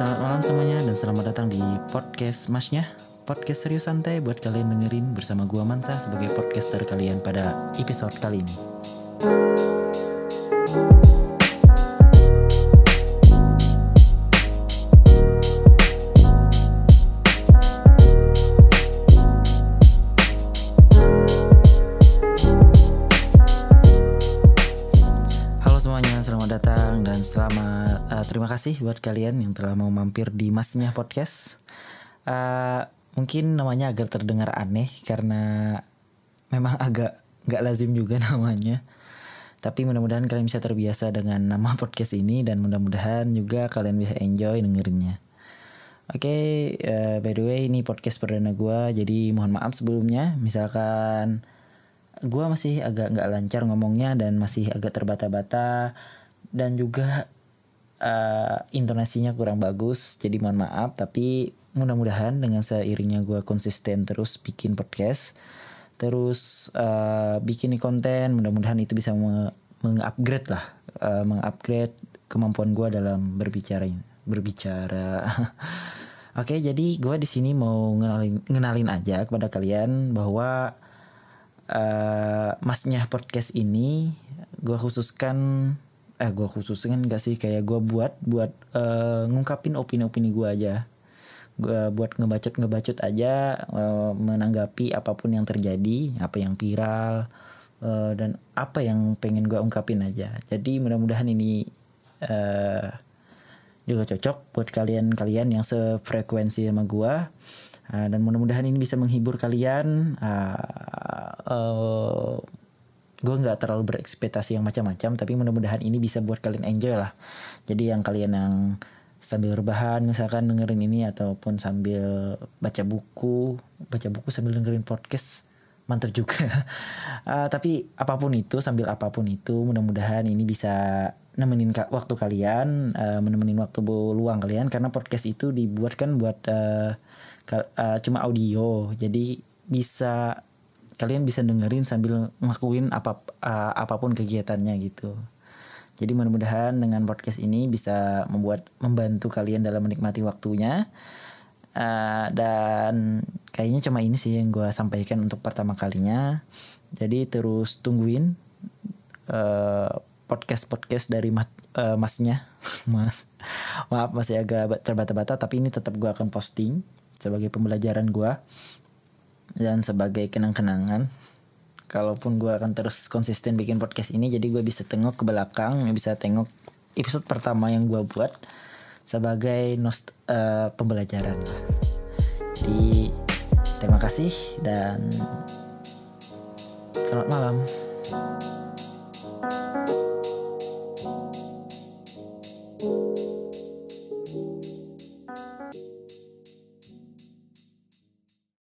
Selamat malam semuanya dan selamat datang di podcast Masnya. Podcast serius santai buat kalian dengerin bersama gua Mansa sebagai podcaster kalian pada episode kali ini semuanya, selamat datang dan selamat eh, terima kasih buat kalian yang telah mau mampir di Masnya Podcast. Eh, mungkin namanya agak terdengar aneh karena memang agak nggak lazim juga namanya. Tapi mudah-mudahan kalian bisa terbiasa dengan nama podcast ini dan mudah-mudahan juga kalian bisa enjoy dengerinnya. Oke, eh, by the way ini podcast perdana gua jadi mohon maaf sebelumnya. Misalkan gua masih agak nggak lancar ngomongnya dan masih agak terbata-bata. Dan juga eh, intonasinya kurang bagus jadi mohon maaf. Tapi mudah-mudahan dengan seiringnya gua konsisten terus bikin podcast terus eh, bikin konten mudah-mudahan itu bisa me- mengupgrade lah. Eh, mengupgrade kemampuan gua dalam berbicara berbicara. Oke jadi gua di sini mau ngenalin ngenalin aja kepada kalian bahwa eh masnya podcast ini gue khususkan eh gue khususkan gak sih kayak gue buat buat eh, ngungkapin opini-opini gue aja. Gue buat ngebacot ngebacot aja eh, menanggapi apa pun yang terjadi apa yang viral eh, dan apa yang pengen gue ungkapin aja. Jadi mudah-mudahan ini eh juga cocok buat kalian-kalian yang sefrekuensi sama gua. Uh, dan mudah-mudahan ini bisa menghibur kalian. Uh, uh, gue nggak terlalu berekspektasi yang macam-macam tapi mudah-mudahan ini bisa buat kalian enjoy lah. Jadi yang kalian yang sambil rebahan misalkan dengerin ini ataupun sambil baca buku baca buku sambil dengerin podcast mantap juga. Uh, tapi apa pun itu sambil apa pun itu mudah-mudahan ini bisa nemenin ka- waktu kalian uh, menemenin waktu luang kalian karena podcast itu dibuatkan buat uh, uh, cuma audio. Jadi bisa kalian bisa dengerin sambil ngelakuin apa uh, apa pun kegiatannya gitu. Jadi mudah-mudahan dengan podcast ini bisa membuat membantu kalian dalam menikmati waktunya. Uh, dan kayaknya cuma ini sih yang gue sampaikan untuk pertama kalinya. Jadi terus tungguin podcast podcast dari mas, uh, masnya, mas. Maaf masih agak terbata-bata, tapi ini tetap gue akan posting sebagai pembelajaran gue dan sebagai kenang-kenangan. Kalaupun gue akan terus konsisten bikin podcast ini, jadi gue bisa tengok ke belakang, bisa tengok episode pertama yang gue buat sebagai nost eh, pembelajaran. Jadi terima kasih dan selamat malam.